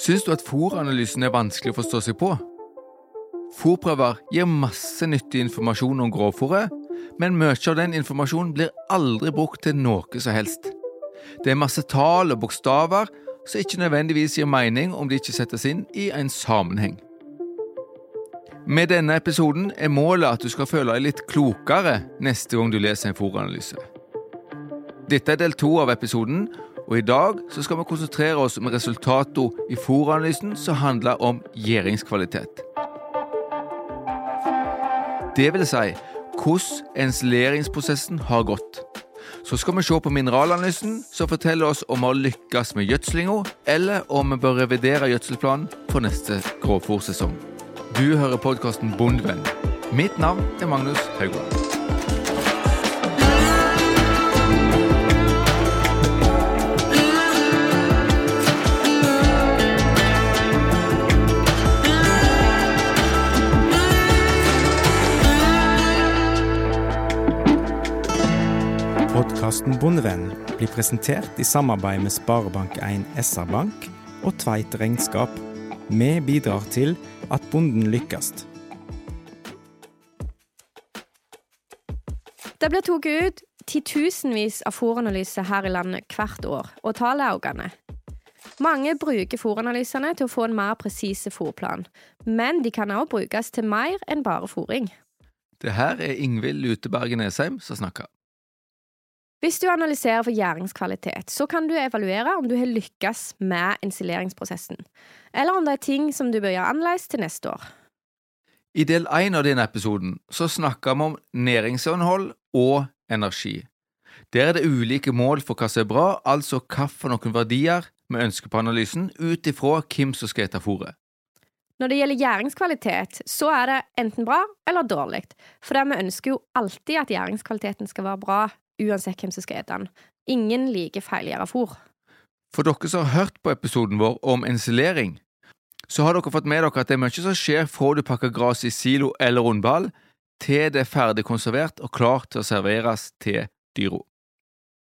Syns du at fòranalysen er vanskelig å forstå seg på? Fòrprøver gir masse nyttig informasjon om grovfòret, men mye av den informasjonen blir aldri brukt til noe som helst. Det er masse tall og bokstaver som ikke nødvendigvis gir mening om de ikke settes inn i en sammenheng. Med denne episoden er målet at du skal føle deg litt klokere neste gang du leser en fòranalyse. Dette er del to av episoden, og i dag så skal vi konsentrere oss om resultatene i fòranalysen som handler om gjæringskvalitet. Det vil si hvordan ensileringsprosessen har gått. Så skal vi se på mineralanalysen, som forteller oss om vi har lykkes med gjødslinga, eller om vi bør revidere gjødselplanen for neste grovfòrsesong. Du hører podkasten Bondevenn. Mitt navn er Magnus Haugland. Podkasten Bondevenn blir presentert i samarbeid med Sparebank1 SR-Bank og Tveit Regnskap. Vi bidrar til at bonden lykkes. Det blir tatt ut titusenvis av fòranalyser her i landet hvert år, og tallet er økende. Mange bruker fòranalysene til å få en mer presis fòrplan, men de kan også brukes til mer enn bare fòring. Det her er Ingvild Luteberget Nesheim som snakker. Hvis du analyserer for gjæringskvalitet, så kan du evaluere om du har lykkes med ensileringsprosessen, eller om det er ting som du bør gjøre annerledes til neste år. I del én av denne episoden så snakker vi om næringsinnhold og energi. Der er det ulike mål for hva som er bra, altså hvilke verdier vi ønsker på analysen, ut ifra hvem som skal ete fôret. Når det gjelder gjæringskvalitet, så er det enten bra eller dårlig, for vi ønsker jo alltid at gjæringskvaliteten skal være bra, uansett hvem som skal spise den. Ingen liker feilgjæra fôr. For dere som har hørt på episoden vår om ensilering, så har dere fått med dere at det er mye som skjer fra du pakker gras i silo eller rundball, til det er ferdig konservert og klart til å serveres til dyra.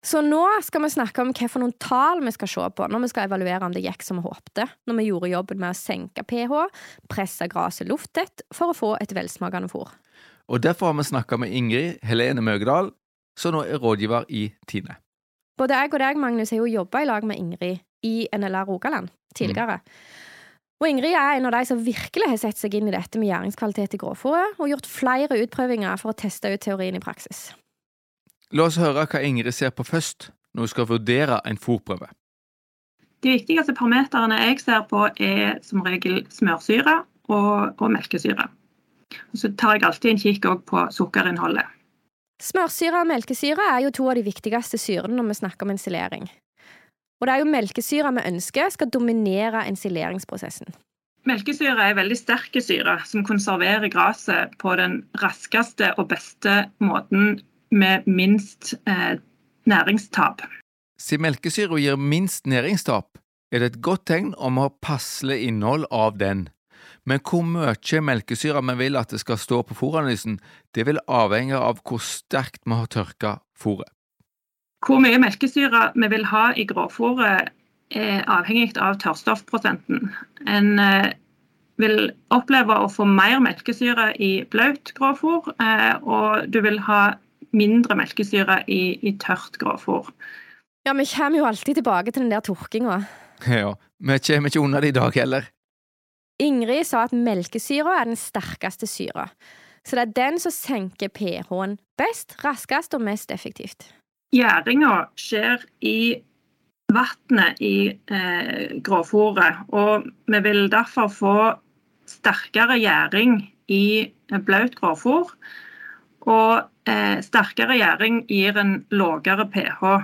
Så nå skal vi snakke om hvilke noen tall vi skal se på når vi skal evaluere om det gikk som vi håpte, når vi gjorde jobben med å senke pH, presse gresset lufttett for å få et velsmakende fôr. Og Derfor har vi snakka med Ingrid Helene Møgedal, som nå er rådgiver i Tine. Både jeg og deg, Magnus, har jo jobba i lag med Ingrid i NLR Rogaland tidligere. Og Ingrid er en av de som virkelig har sett seg inn i dette med gjæringskvalitet i grovfòret, og gjort flere utprøvinger for å teste ut teorien i praksis. La oss høre hva Ingrid ser på først når hun skal vurdere en fòrprøve. De viktigste parameterne jeg ser på, er som regel smørsyre og, og melkesyre. Og så tar jeg alltid en kikk på sukkerinnholdet. Smørsyre og melkesyre er jo to av de viktigste syrene når vi snakker om ensilering. Og det er jo melkesyre vi ønsker skal dominere ensileringsprosessen. Melkesyre er veldig sterke syre som konserverer gresset på den raskeste og beste måten med minst eh, næringstap. Siden melkesyre gir minst næringstap, er det et godt tegn om å ha passelig innhold av den. Men hvor mye melkesyre vi vil at det skal stå på fôranalysen, det vil avhenge av hvor sterkt vi har tørka fôret. Hvor mye melkesyre vi vil ha i grovfôret er avhengig av tørrstoffprosenten. En eh, vil oppleve å få mer melkesyre i blaut grovfôr, eh, og du vil ha mindre melkesyre i, i tørt grovfôr. Ja, vi kommer jo alltid tilbake til den der tørkinga. Ja, vi kommer ikke unna det i dag heller. Ingrid sa at melkesyra er den sterkeste syra, så det er den som senker pH-en best, raskest og mest effektivt. Gjæringa skjer i vannet i eh, grovfòret, og vi vil derfor få sterkere gjæring i blaut grovfòr. Og eh, sterkere gjæring gir en lavere pH.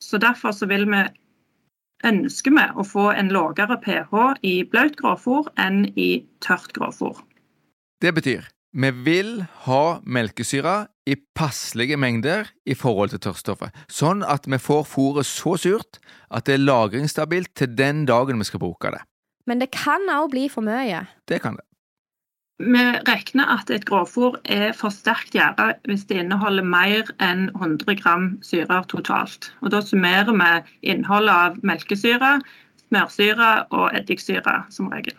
Så derfor så vil vi ønsker vi å få en lavere pH i blaut grovfôr enn i tørt grovfôr. Det betyr vi vil ha melkesyre i passelige mengder i forhold til tørrstoffet, sånn at vi får fôret så surt at det er lagringsstabilt til den dagen vi skal bruke det. Men det kan òg bli for mye. Det kan det. Vi regner at et grovfôr er for sterkt gjæra hvis det inneholder mer enn 100 gram syrer totalt. Og Da summerer vi innholdet av melkesyre, smørsyre og eddiksyre som regel.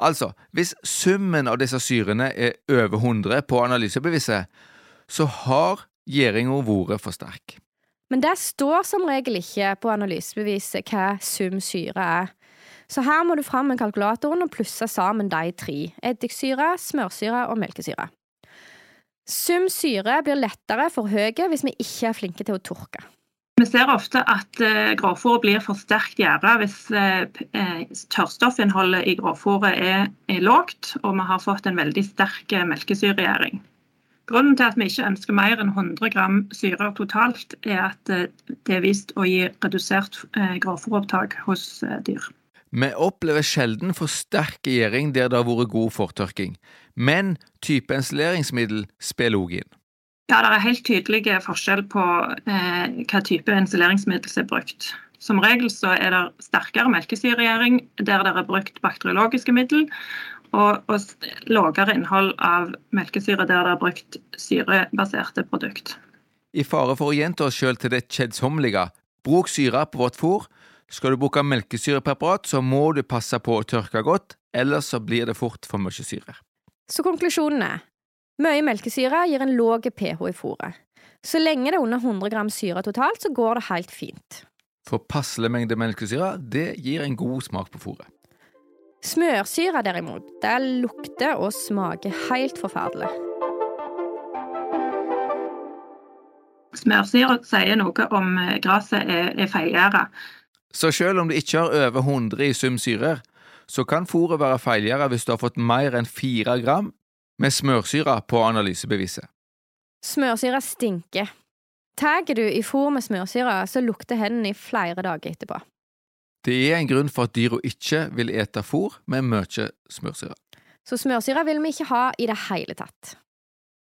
Altså, hvis summen av disse syrene er over 100 på analysebeviset, så har gjæringa vært for sterk. Men det står som regel ikke på analysebeviset hva sum syre er. Så her må du fram med kalkulatoren og plusse sammen de tre. Eddiksyre, smørsyre og melkesyre. Sum syre blir lettere for høye hvis vi ikke er flinke til å tørke. Vi ser ofte at uh, grovfôret blir for sterkt gjæra hvis uh, tørrstoffinnholdet i grovfòret er, er lågt og vi har fått en veldig sterk melkesyregjæring. Grunnen til at vi ikke ønsker mer enn 100 gram syre totalt, er at det er vist å gi redusert grovfòropptak hos dyr. Vi opplever sjelden for sterk gjæring der det har vært god fortørking, men typeensileringsmiddel spiller òg inn. Ja, det er helt tydelig forskjell på eh, hva type ensileringsmiddel som er brukt. Som regel så er det sterkere melkesyregjæring der det er brukt bakteriologiske middel, og, og lavere innhold av melkesyre der det er brukt syrebaserte produkt. I fare for å gjenta oss sjøl til det kjedsommelige, bruk syre på vårt fôr, skal du bruke melkesyrepreparat, så må du passe på å tørke godt, ellers så blir det fort for mye syre. Så konklusjonen er mye melkesyre gir en låg pH i fôret. Så lenge det er under 100 gram syre totalt, så går det helt fint. For passelig mengde melkesyre, det gir en god smak på fôret. Smørsyre derimot, det lukter og smaker helt forferdelig. Smørsyre sier noe om gresset er, er. Så selv om du ikke har over 100 i sum syrer, så kan fôret være feilgjæra hvis du har fått mer enn 4 gram med smørsyre på analysebeviset. Smørsyre stinker. Tar du i fôr med smørsyre, så lukter hendene i flere dager etterpå. Det er en grunn for at dyra ikke vil ete fôr med mye smørsyre. Så smørsyre vil vi ikke ha i det hele tatt.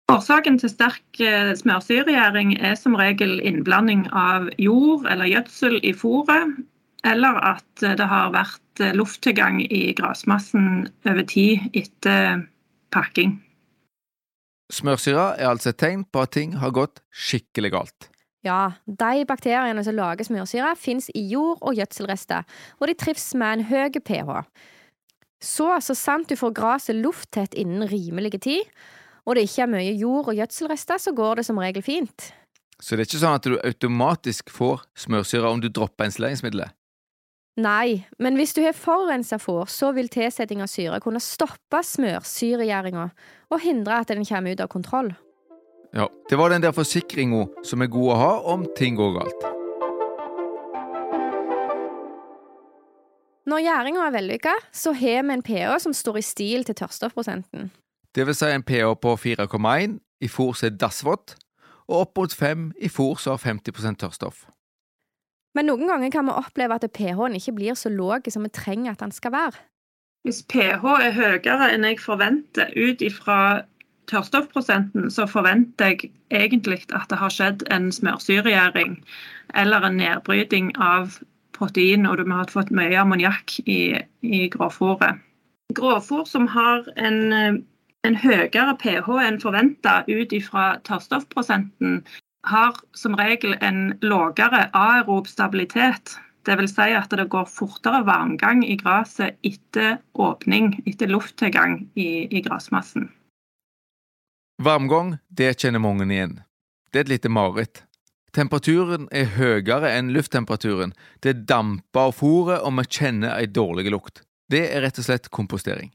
Årsaken til sterk eh, smørsyregjæring er som regel innblanding av jord eller gjødsel i fôret, eller at det har vært lufttilgang i grasmassen over tid etter pakking. Smørsyra er altså et tegn på at ting har gått skikkelig galt. Ja, de bakteriene som lager smørsyre, finnes i jord- og gjødselrester, og de trives med en høy pH. Så så sant du får gresset lufttett innen rimelig tid, og det ikke er mye jord- og gjødselrester, så går det som regel fint. Så det er ikke sånn at du automatisk får smørsyre om du dropper ensileringsmiddelet? Nei, men hvis du har forurensa fôr, så vil tilsetting av syre kunne stoppe smørsyregjæringa og hindre at den kommer ut av kontroll. Ja, det var den der forsikringa som er god å ha om ting går galt. Når gjæringa er vellykka, så har vi en pH som står i stil til tørrstoffprosenten. Det vil si en pH på 4,1 i fôr som er dassvått, og opp mot 5 i fôr som har 50% tørrstoff. Men noen ganger kan vi oppleve at pH-en ikke blir så lav som vi trenger at den skal være. Hvis pH er høyere enn jeg forventer ut ifra tørrstoffprosenten, så forventer jeg egentlig at det har skjedd en smørsyregjæring eller en nedbryting av protein, og du har fått mye ammoniakk i, i gråfòret. Gråfòr som har en, en høyere pH enn forventa ut ifra tørrstoffprosenten, har som regel en lavere aerob stabilitet. Dvs. Si at det går fortere varmgang i gresset etter åpning, etter lufttilgang i, i gressmassen. Varmgang, det kjenner mange igjen. Det er et lite mareritt. Temperaturen er høyere enn lufttemperaturen. Det damper av fôret, og vi kjenner ei dårlig lukt. Det er rett og slett kompostering.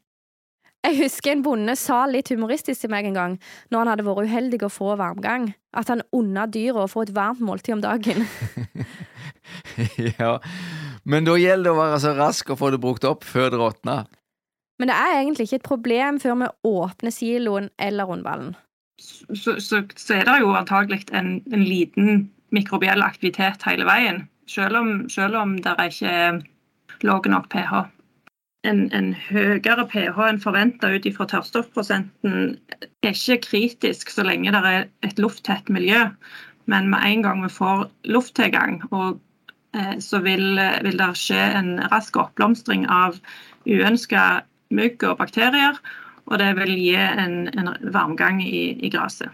Jeg husker en bonde sa litt humoristisk til meg en gang, når han hadde vært uheldig å få varmgang, at han unna dyra å få et varmt måltid om dagen. ja, men da gjelder det å være så rask og få det brukt opp før det råtner. Men det er egentlig ikke et problem før vi åpner siloen eller rundballen. Så, så, så er det jo antagelig en, en, liten mikrobiell aktivitet hele veien, selv om, selv om det ikke er lav nok pH en, en høyere pH enn forventa ut ifra tørrstoffprosenten er ikke kritisk så lenge det er et lufttett miljø. Men med en gang vi får lufttilgang, og, eh, så vil, vil, det skje en rask oppblomstring av uønska mugg og bakterier. og det vil gi en, en varmgang i, i gresset.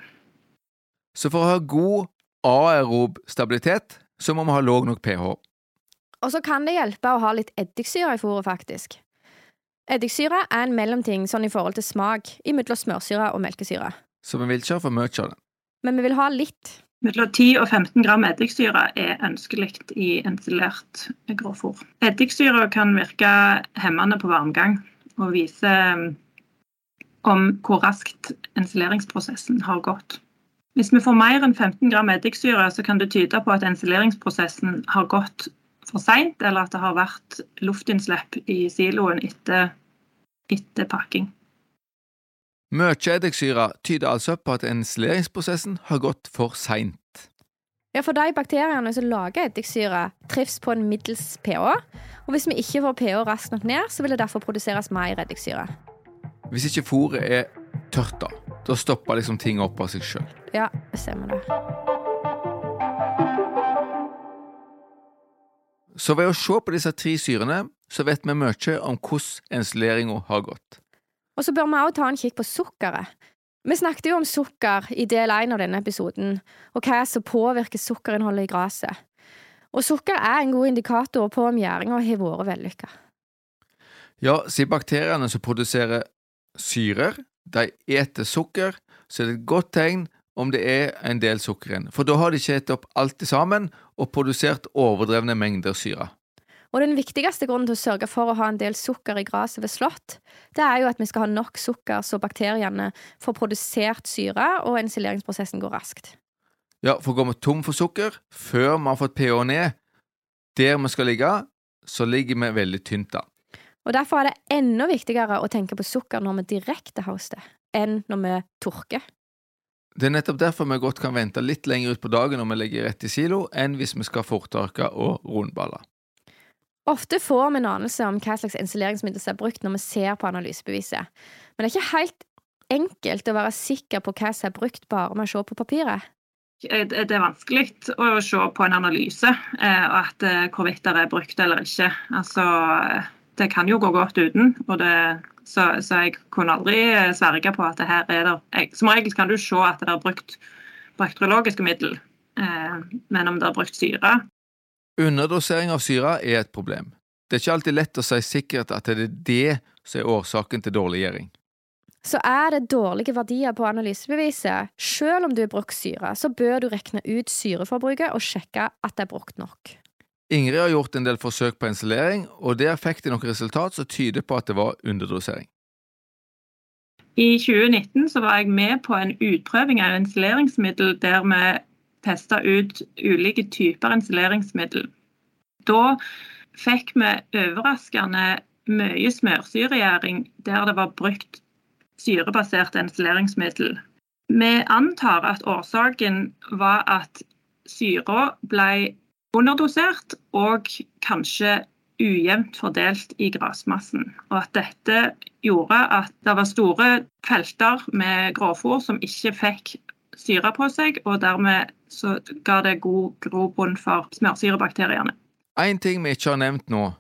Så for å ha god aerob stabilitet, så må vi ha låg nok pH. Og så kan det hjelpe å ha litt eddiksyre i fôret, faktisk. Eddiksyre er en mellomting sånn i forhold til smak, imellom smørsyre og melkesyre. Så vi vil ikke ha for mye av den. Men vi vil ha litt. Mellom 10 og 15 gram eddiksyre er ønskelig i ensilert grovfôr. Eddiksyre kan virke hemmende på varmgang og vise um, om hvor raskt ensileringsprosessen har gått. Hvis vi får mer enn 15 gram eddiksyre, så kan det tyde på at ensileringsprosessen har gått for seint, eller at det har vært luftinnslipp i siloen etter, etter pakking. Mye eddiksyre tyder altså på at ensileringsprosessen har gått for seint. Ja, for de bakteriene som lager eddiksyre, trives på en middels pH. Og hvis vi ikke får pH raskt nok ned, så vil det derfor produseres mer eddiksyre. Hvis ikke fôret er tørt, da, da stopper liksom ting opp av seg sjøl. Ja, det stemmer det. Så ved å se på disse tre syrene, så vet vi mye om hvordan ensileringa har gått. Og så bør vi også ta en kikk på sukkeret. Vi snakket jo om sukker i del én av denne episoden, og hva som påvirker sukkerinnholdet i gresset. Og sukker er en god indikator på om gjæringa har vært vellykka. Ja, siden bakteriene som produserer syrer, de eter sukker, så er det et godt tegn om det er en del sukker igjen, for da har de ikke spist opp alt sammen og produsert overdrevne mengder syre. Og den viktigste grunnen til å sørge for å ha en del sukker i gresset ved slått, det er jo at vi skal ha nok sukker så bakteriene får produsert syre og ensileringsprosessen går raskt. Ja, for går vi tom for sukker før vi har fått pH ned der vi skal ligge, så ligger vi veldig tynt da. Og Derfor er det enda viktigere å tenke på sukker når vi direkte hoster, enn når vi tørker. Det er nettopp derfor vi godt kan vente litt lenger ut på dagen når vi legger rett i silo, enn hvis vi skal fortørke og rundballe. Ofte får vi en anelse om hva slags installeringsmiddel som er brukt når vi ser på analysebeviset, men det er ikke helt enkelt å være sikker på hva som er brukt bare med å se på papiret. Det er vanskelig å se på en analyse og at eh, hvorvidt det er brukt eller ikke. Altså, det kan jo gå godt uten. Det, så, så, jeg kunne aldri eh, sverge på at det her er der Som regel kan du se at det er brukt bakteriologiske middel, men om det er brukt syre, Underdosering av syre er et problem. Det er ikke alltid lett å si sikkert at det er det som er årsaken til dårlig gjæring. Så er det dårlige verdier på analysebeviset, selv om du har brukt syre, så bør du regne ut syreforbruket og sjekke at det er brukt nok. Ingrid har gjort en del forsøk på ensilering, og der fikk de noen resultat som tyder på at det var underdosering. I 2019 så var jeg med på en utprøving av ensileringsmiddel der vi testa ut ulike typer insuleringsmiddel. Da fikk vi overraskende mye smørsyregjæring der det var brukt syrebasert insuleringsmiddel. Vi antar at årsaken var at syra ble underdosert og kanskje ujevnt fordelt i grasmassen. Og at dette gjorde at det var store felter med grovfòr som ikke fikk syre på seg, og dermed så ga det god grobunn for smørsyrebakteriene. En ting vi ikke har nevnt nå,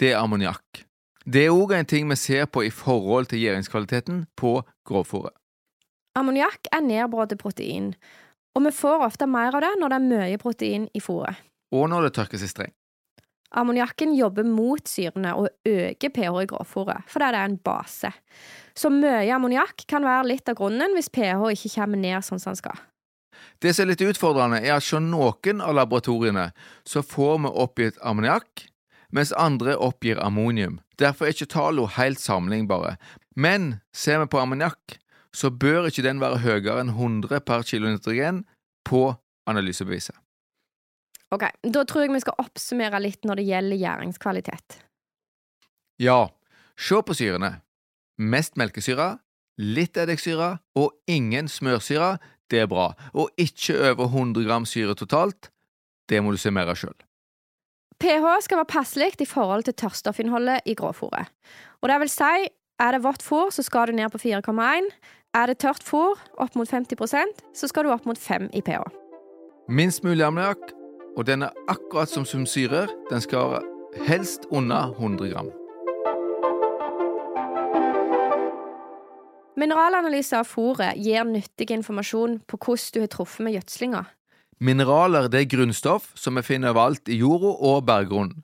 det er ammoniakk. Det er òg en ting vi ser på i forhold til gjæringskvaliteten på grovfòret. Ammoniakk er nedbrutt protein, og vi får ofte mer av det når det er mye protein i fôret. Og når det tørkes i streng. Ammoniakken jobber mot syrene og øker pH i grovfòret, fordi det er en base. Så mye ammoniakk kan være litt av grunnen hvis pH ikke kommer ned sånn som den skal. Det som er litt utfordrende, er at hos noen av laboratoriene så får vi oppgitt ammoniakk, mens andre oppgir ammonium. Derfor er ikke tallene helt sammenlignbare. Men ser vi på ammoniakk, så bør ikke den være høyere enn 100 per kilo nitrogen på analysebeviset. Ok, Da tror jeg vi skal oppsummere litt når det gjelder gjæringskvalitet. Ja, se på syrene. Mest melkesyre, litt eddiksyre og ingen smørsyre, det er bra. Og ikke over 100 gram syre totalt. Det må du se mer av sjøl. pH skal være passelig i forhold til tørrstoffinnholdet i grovfòret. Og det vil si, er det vått fôr, så skal du ned på 4,1. Er det tørt fôr, opp mot 50% så skal du opp mot 5 i pH. Minst mulig ammoniakk og den er akkurat som sumsyrer. Den skal helst under 100 gram. Mineralanalyse av fôret gir nyttig informasjon på hvordan du har truffet med gjødslinga. Mineraler det er grunnstoff som vi finner overalt i jorda og berggrunnen.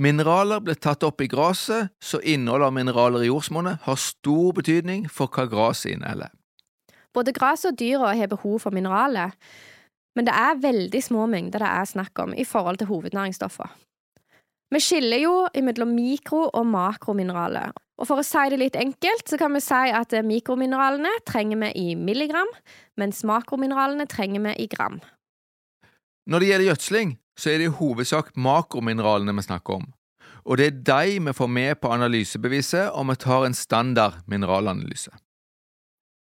Mineraler blir tatt opp i gresset, så innholdet av mineraler i jordsmonnet har stor betydning for hva gresset inneholder. Både gresset og dyra har behov for mineraler, men det er veldig små mengder det er snakk om i forhold til hovednæringsstoffer. Vi skiller jo mellom mikro- og makromineraler, og for å si det litt enkelt, så kan vi si at mikromineralene trenger vi i milligram, mens makromineralene trenger vi i gram. Når det gjelder gjødsling, så er det i hovedsak makromineralene vi snakker om, og det er de vi får med på analysebeviset om vi tar en standard mineralanalyse.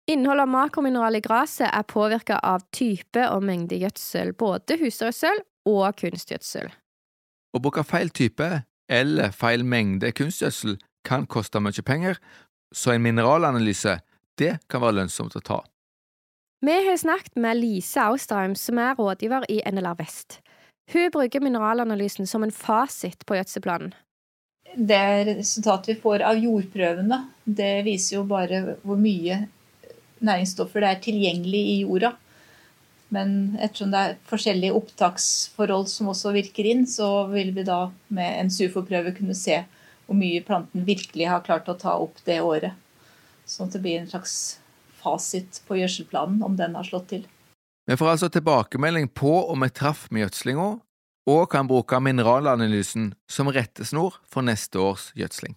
Innholdet av makromineral i gresset er påvirka av type og mengde gjødsel, både husdyrgjødsel og kunstgjødsel. Å bruke feil type eller feil mengde kunstgjødsel kan koste mye penger, så en mineralanalyse det kan være lønnsomt å ta. Vi har snakket med Lise Austrheim, som er rådgiver i NLR Vest. Hun bruker mineralanalysen som en fasit på gjødselplanen. Det resultatet vi får av jordprøvene, det viser jo bare hvor mye næringsstoffer det er tilgjengelig i jorda. Men ettersom det er forskjellige opptaksforhold som også virker inn, så vil vi da med en SUFO-prøve kunne se hvor mye planten virkelig har klart å ta opp det året. Sånn at det blir en slags fasit på gjødselplanen, om den har slått til. Vi får altså tilbakemelding på om vi traff med gjødslinga, og kan bruke mineralanalysen som rettesnor for neste års gjødsling.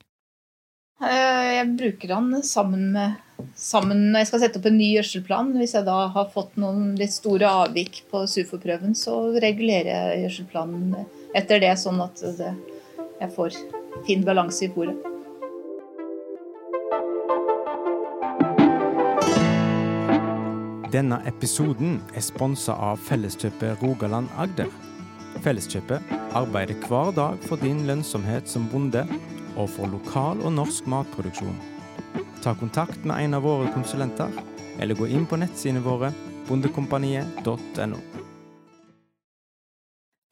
Eh, jeg bruker den sammen med sammen når jeg skal sette opp en ny gjødselplan. Hvis jeg da har fått noen litt store avvik på SUFO-prøven, så regulerer jeg gjødselplanen etter det, sånn at det, jeg får fin balanse i fôret. Denne episoden er sponsa av Felleskjøpet Rogaland Agder. Felleskjøpet arbeider hver dag for din lønnsomhet som bonde, og for lokal og norsk matproduksjon. Ta kontakt med en av våre konsulenter, eller gå inn på nettsidene våre bondekompaniet.no.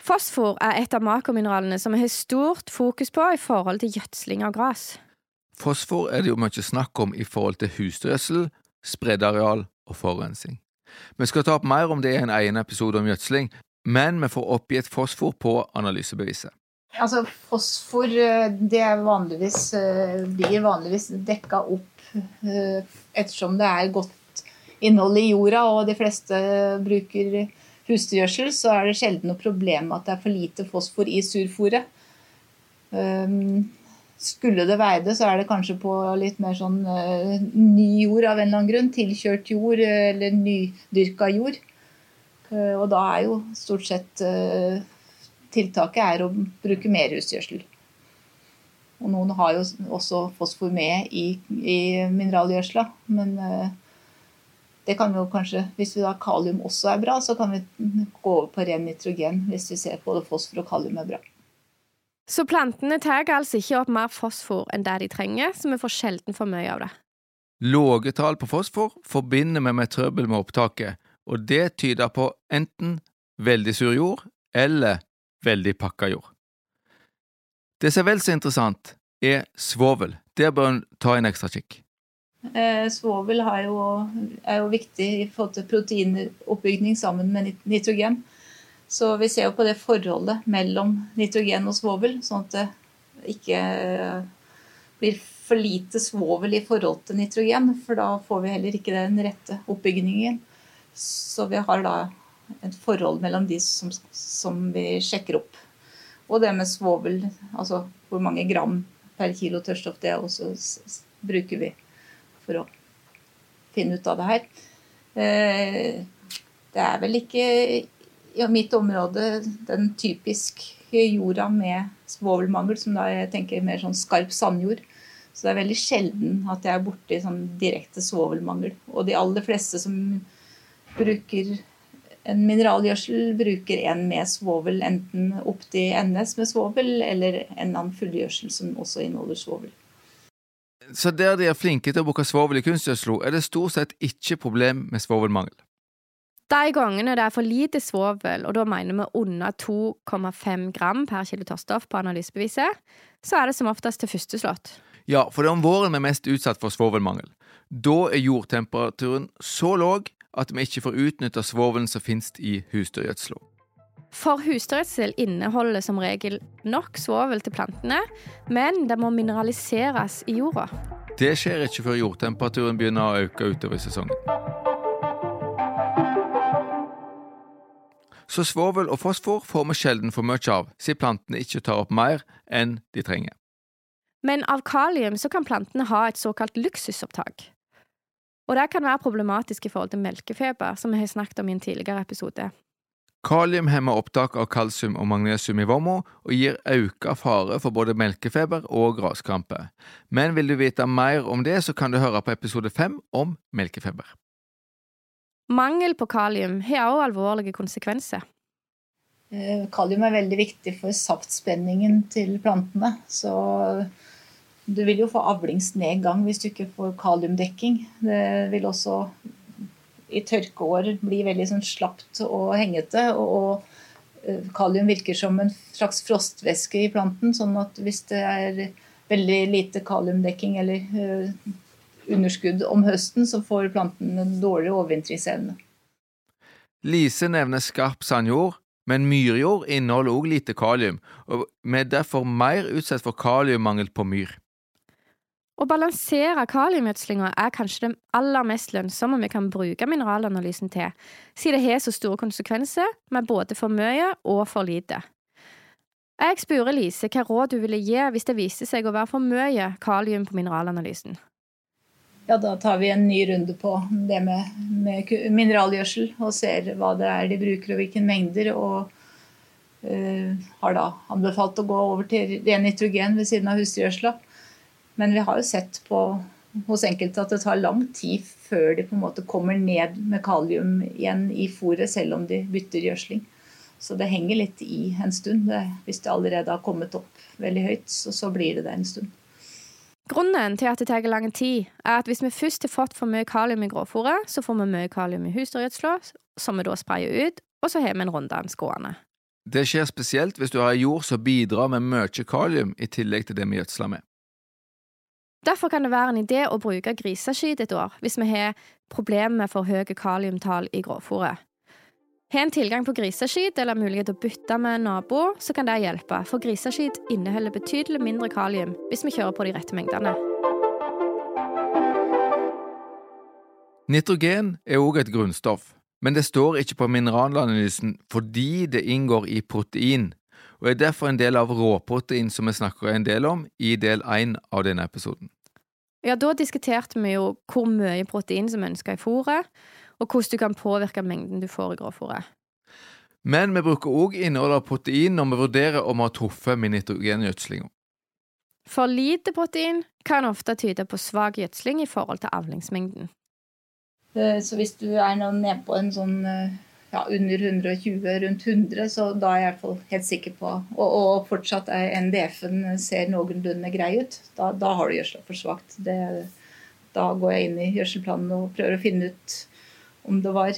Fosfor er et av makromineralene som vi har stort fokus på i forhold til gjødsling av gress. Fosfor er det jo mye snakk om i forhold til husdyrgjødsel, spredareal og forurensning. Vi skal ta opp mer om det i en egen episode om gjødsling, men vi får oppgitt fosfor på analysebeviset. Altså, fosfor eh, det vanligvis, eh, blir vanligvis dekka opp eh, ettersom det er godt innhold i jorda, og de fleste bruker husdyrgjødsel, så er det sjelden noe problem at det er for lite fosfor i surfòret. Um, skulle det være det, så er det kanskje på litt mer sånn ny jord av en eller annen grunn. Tilkjørt jord eller nydyrka jord. Og da er jo stort sett tiltaket er å bruke mer husgjødsel. Og noen har jo også fosfor med i, i mineralgjødsla, men det kan vi jo kanskje, hvis vi da kalium også er bra, så kan vi gå over på ren nitrogen hvis vi ser både fosfor og kalium er bra. Så plantene tar altså ikke opp mer fosfor enn det de trenger, så vi får sjelden for mye av det. Lave tall på fosfor forbinder vi med trøbbel med opptaket, og det tyder på enten veldig sur jord eller veldig pakka jord. Det som er vel så interessant, er svovel. Der bør en ta en ekstra kikk. Eh, svovel jo, er jo viktig i forhold til proteinoppbygging sammen med nitrogen. Så vi ser jo på det forholdet mellom nitrogen og svovel, sånn at det ikke blir for lite svovel i forhold til nitrogen. For da får vi heller ikke den rette oppbyggingen. Så vi har da et forhold mellom de som, som vi sjekker opp. Og det med svovel, altså hvor mange gram per kilo tørrstoff det også bruker vi for å finne ut av det her. Eh, det er vel ikke i mitt område den typiske jorda med svovelmangel, som da jeg tenker mer sånn skarp sandjord. Så det er veldig sjelden at jeg er borti sånn direkte svovelmangel. Og de aller fleste som bruker en mineralgjødsel, bruker en med svovel, enten opp til NS med svovel, eller en annen fullgjødsel som også inneholder svovel. Så der de er flinke til å bruke svovel i kunstgjødsel, er det stort sett ikke problem med svovelmangel? De gangene det er for lite svovel, og da mener vi under 2,5 gram per kilo tørrstoff på analysebeviset, så er det som oftest til førsteslått. Ja, for det er om våren vi er mest utsatt for svovelmangel. Da er jordtemperaturen så lav at vi ikke får utnytta svovelen som finnes i husdyrgjødsla. For husdyrgjødsel inneholder som regel nok svovel til plantene, men det må mineraliseres i jorda. Det skjer ikke før jordtemperaturen begynner å øke utover sesongen. Så svovel og fosfor får vi sjelden for mye av, siden plantene ikke tar opp mer enn de trenger. Men av kalium så kan plantene ha et såkalt luksusopptak. Og det kan være problematisk i forhold til melkefeber, som vi har snakket om i en tidligere episode. Kalium hemmer opptak av kalsium og magnesium i vomma og gir økt fare for både melkefeber og graskrampe. Men vil du vite mer om det, så kan du høre på episode fem om melkefeber. Mangel på kalium har også alvorlige konsekvenser. Eh, kalium er veldig viktig for saftspenningen til plantene. Så du vil jo få avlingsnedgang hvis du ikke får kaliumdekking. Det vil også i tørkeår bli veldig sånn slapt og hengete. Og, og eh, kalium virker som en slags frostvæske i planten. sånn at hvis det er veldig lite kaliumdekking eller uh, underskudd om høsten, så får planten en dårligere overvintringsevne. Lise nevner skarp sandjord, men myrjord inneholder også lite kalium, og vi er derfor mer utsatt for kaliummangel på myr. Å balansere kaliumgjødslinga er kanskje det aller mest lønnsomme vi kan bruke mineralanalysen til, siden det har så store konsekvenser med både for mye og for lite. Jeg spurte Lise hva råd hun ville gi hvis det viste seg å være for mye kalium på mineralanalysen. Ja, Da tar vi en ny runde på det med, med mineralgjødsel og ser hva det er de bruker og hvilke mengder. og uh, har da anbefalt å gå over til ren nitrogen ved siden av husdyrgjødsla. Men vi har jo sett på, hos enkelte at det tar lang tid før de på en måte kommer ned med kalium igjen i fôret, selv om de bytter gjødsling. Så det henger litt i en stund. Det, hvis det allerede har kommet opp veldig høyt, så, så blir det det en stund. Grunnen til at det tar lang tid, er at hvis vi først har fått for mye kalium i gråfòret, så får vi mye kalium i husdyrgjødsla, som vi da sprayer ut, og så har vi en runddans gående. Det skjer spesielt hvis du har jord som bidrar med mye kalium i tillegg til det vi gjødsler med. Derfor kan det være en idé å bruke griseskitt et år hvis vi har problemer med for høye kaliumtall i grovfòret. Har en tilgang på griseskitt eller mulighet til å bytte med en nabo, så kan det hjelpe, for griseskitt inneholder betydelig mindre kalium hvis vi kjører på de rette mengdene. Nitrogen er òg et grunnstoff, men det står ikke på mineralanalysen fordi det inngår i protein, og er derfor en del av råprotein som vi snakker en del om i del én av denne episoden. Ja, da diskuterte vi jo hvor mye protein som er ønska i fôret, og hvordan du kan påvirke mengden du får i grovfôret. Men vi bruker òg innholdet av protein når vi vurderer om vi har truffet med nitrogengjødslinga. For lite protein kan ofte tyde på svak gjødsling i forhold til avlingsmengden. Eh, så hvis du er nede på en sånn eh, ja, under 120, rundt 100, så da er jeg i hvert fall helt sikker på Og, og fortsatt er NDF-en ser noenlunde grei ut. Da, da har du gjødsla for svakt. Da går jeg inn i gjødselplanen og prøver å finne ut om det var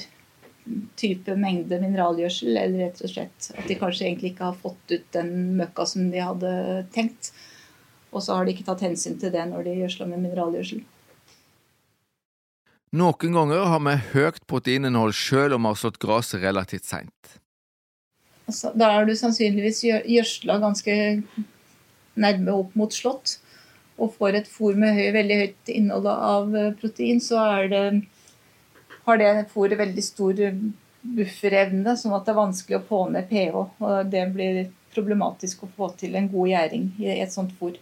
type mengde mineralgjødsel, eller rett og slett at de kanskje egentlig ikke har fått ut den møkka som de hadde tenkt. Og så har de ikke tatt hensyn til det når de gjødsla med mineralgjødsel. Noen ganger har vi høyt proteininnhold selv om vi har slått gresset relativt seint. Da er du sannsynligvis gjødsla ganske nærme opp mot slått og får et fôr med høy, veldig høyt innhold av eh, protein, så det, har det fôret veldig stor bufferevne, sånn at det er vanskelig å få ned pH. og Det blir problematisk å få til en god gjæring i et sånt fôr.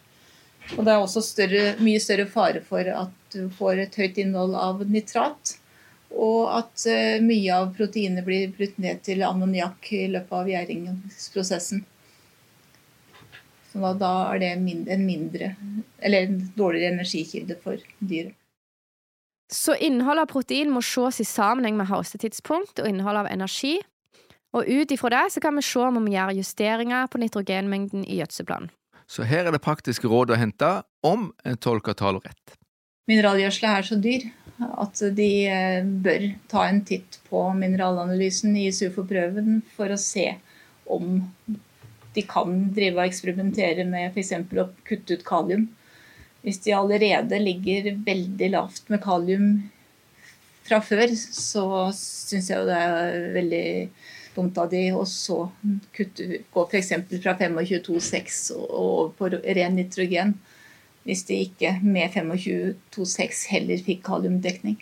Og det er også større, mye større fare for at du får et høyt innhold av nitrat. Og at uh, mye av proteinet blir brutt ned til ammoniakk i løpet av gjæringsprosessen. Så da, da er det en mindre, eller en dårligere energikilde for dyret. Så innholdet av protein må ses i sammenheng med høstetidspunkt og innhold av energi. Og ut ifra det så kan vi se om vi gjør justeringer på nitrogenmengden i gjødselplanen så her er det praktiske råd å hente om en tolker tallene rett. Mineralgjødsla er så dyr at de eh, bør ta en titt på mineralanalysen i SUFO-prøven for å se om de kan drive og eksperimentere med f.eks. å kutte ut kalium. hvis de allerede ligger veldig lavt med kalium fra før, så syns jeg det er veldig dumt av de å så kutte, gå f.eks. fra 25,6 og over på ren nitrogen, hvis de ikke med 25,26 heller fikk kaliumdekning.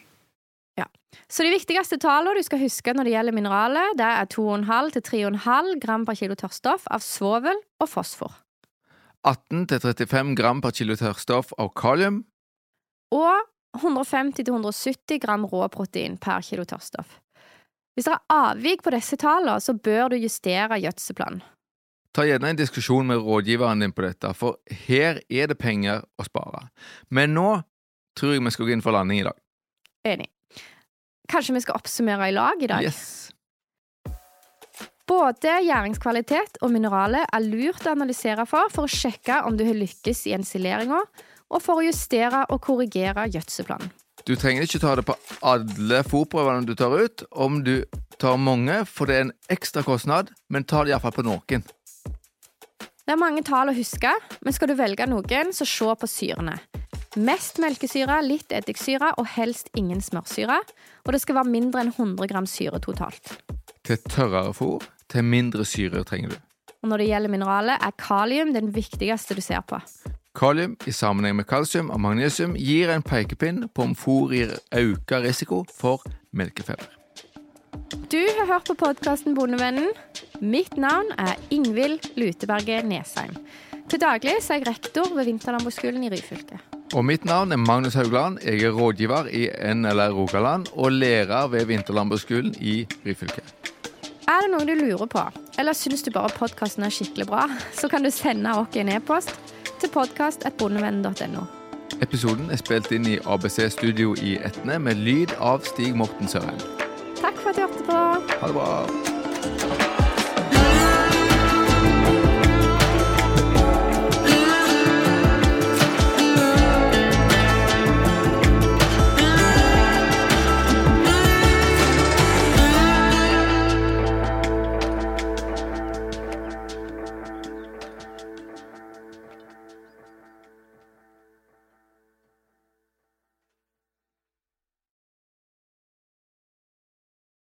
Ja. Så de viktigste tallene du skal huske når det gjelder mineraler, det er 2,5-3,5 gram per kilo tørrstoff av svovel og fosfor. 18-35 gram per kilo tørrstoff av kalium. Og 150-170 gram råprotein per kilo tørrstoff. Hvis det er avvik på disse tallene, så bør du justere gjødselplanen. Ta gjerne en diskusjon med rådgiveren din på dette, for her er det penger å spare. Men nå tror jeg vi skal gå inn for landing i dag. Enig. Kanskje vi skal oppsummere i lag i dag? Yes. Både gjæringskvalitet og mineralet er lurt å analysere for for å sjekke om du har lykkes i ensileringa, og for å justere og korrigere gjødselplanen. Du trenger ikke ta det på alle fòrprøvene du tar ut. Om du tar mange, for det er en ekstra kostnad, men ta det iallfall på noen. Det er mange tall å huske, men skal du velge noen, så se på syrene. Mest melkesyre, litt eddiksyre og helst ingen smørsyre. Og det skal være mindre enn 100 gram syre totalt. Til tørrere fôr, til mindre syre trenger du. Og når det gjelder mineraler, er kalium den viktigste du ser på. Kalium i sammenheng med kalsium og magnesium gir en pekepinn på om fôr gir økt risiko for melkefeber. Du har hørt på podkasten Bondevennen. Mitt navn er Ingvild Luteberget Nesheim. Til daglig er jeg rektor ved Vinterlandbruksskolen i Ryfylke. Og mitt navn er Magnus Haugland. Jeg er rådgiver i NLR Rogaland og lærer ved Vinterlandbruksskolen i Ryfylke. Er det noe du lurer på, eller syns du bare podkasten er skikkelig bra, så kan du sende oss en e-post til podkast.bondevennen.no. Episoden er spilt inn i ABC Studio i Etne med lyd av Stig Morten Sørheim. Takk for at du hørte på. Ha det bra.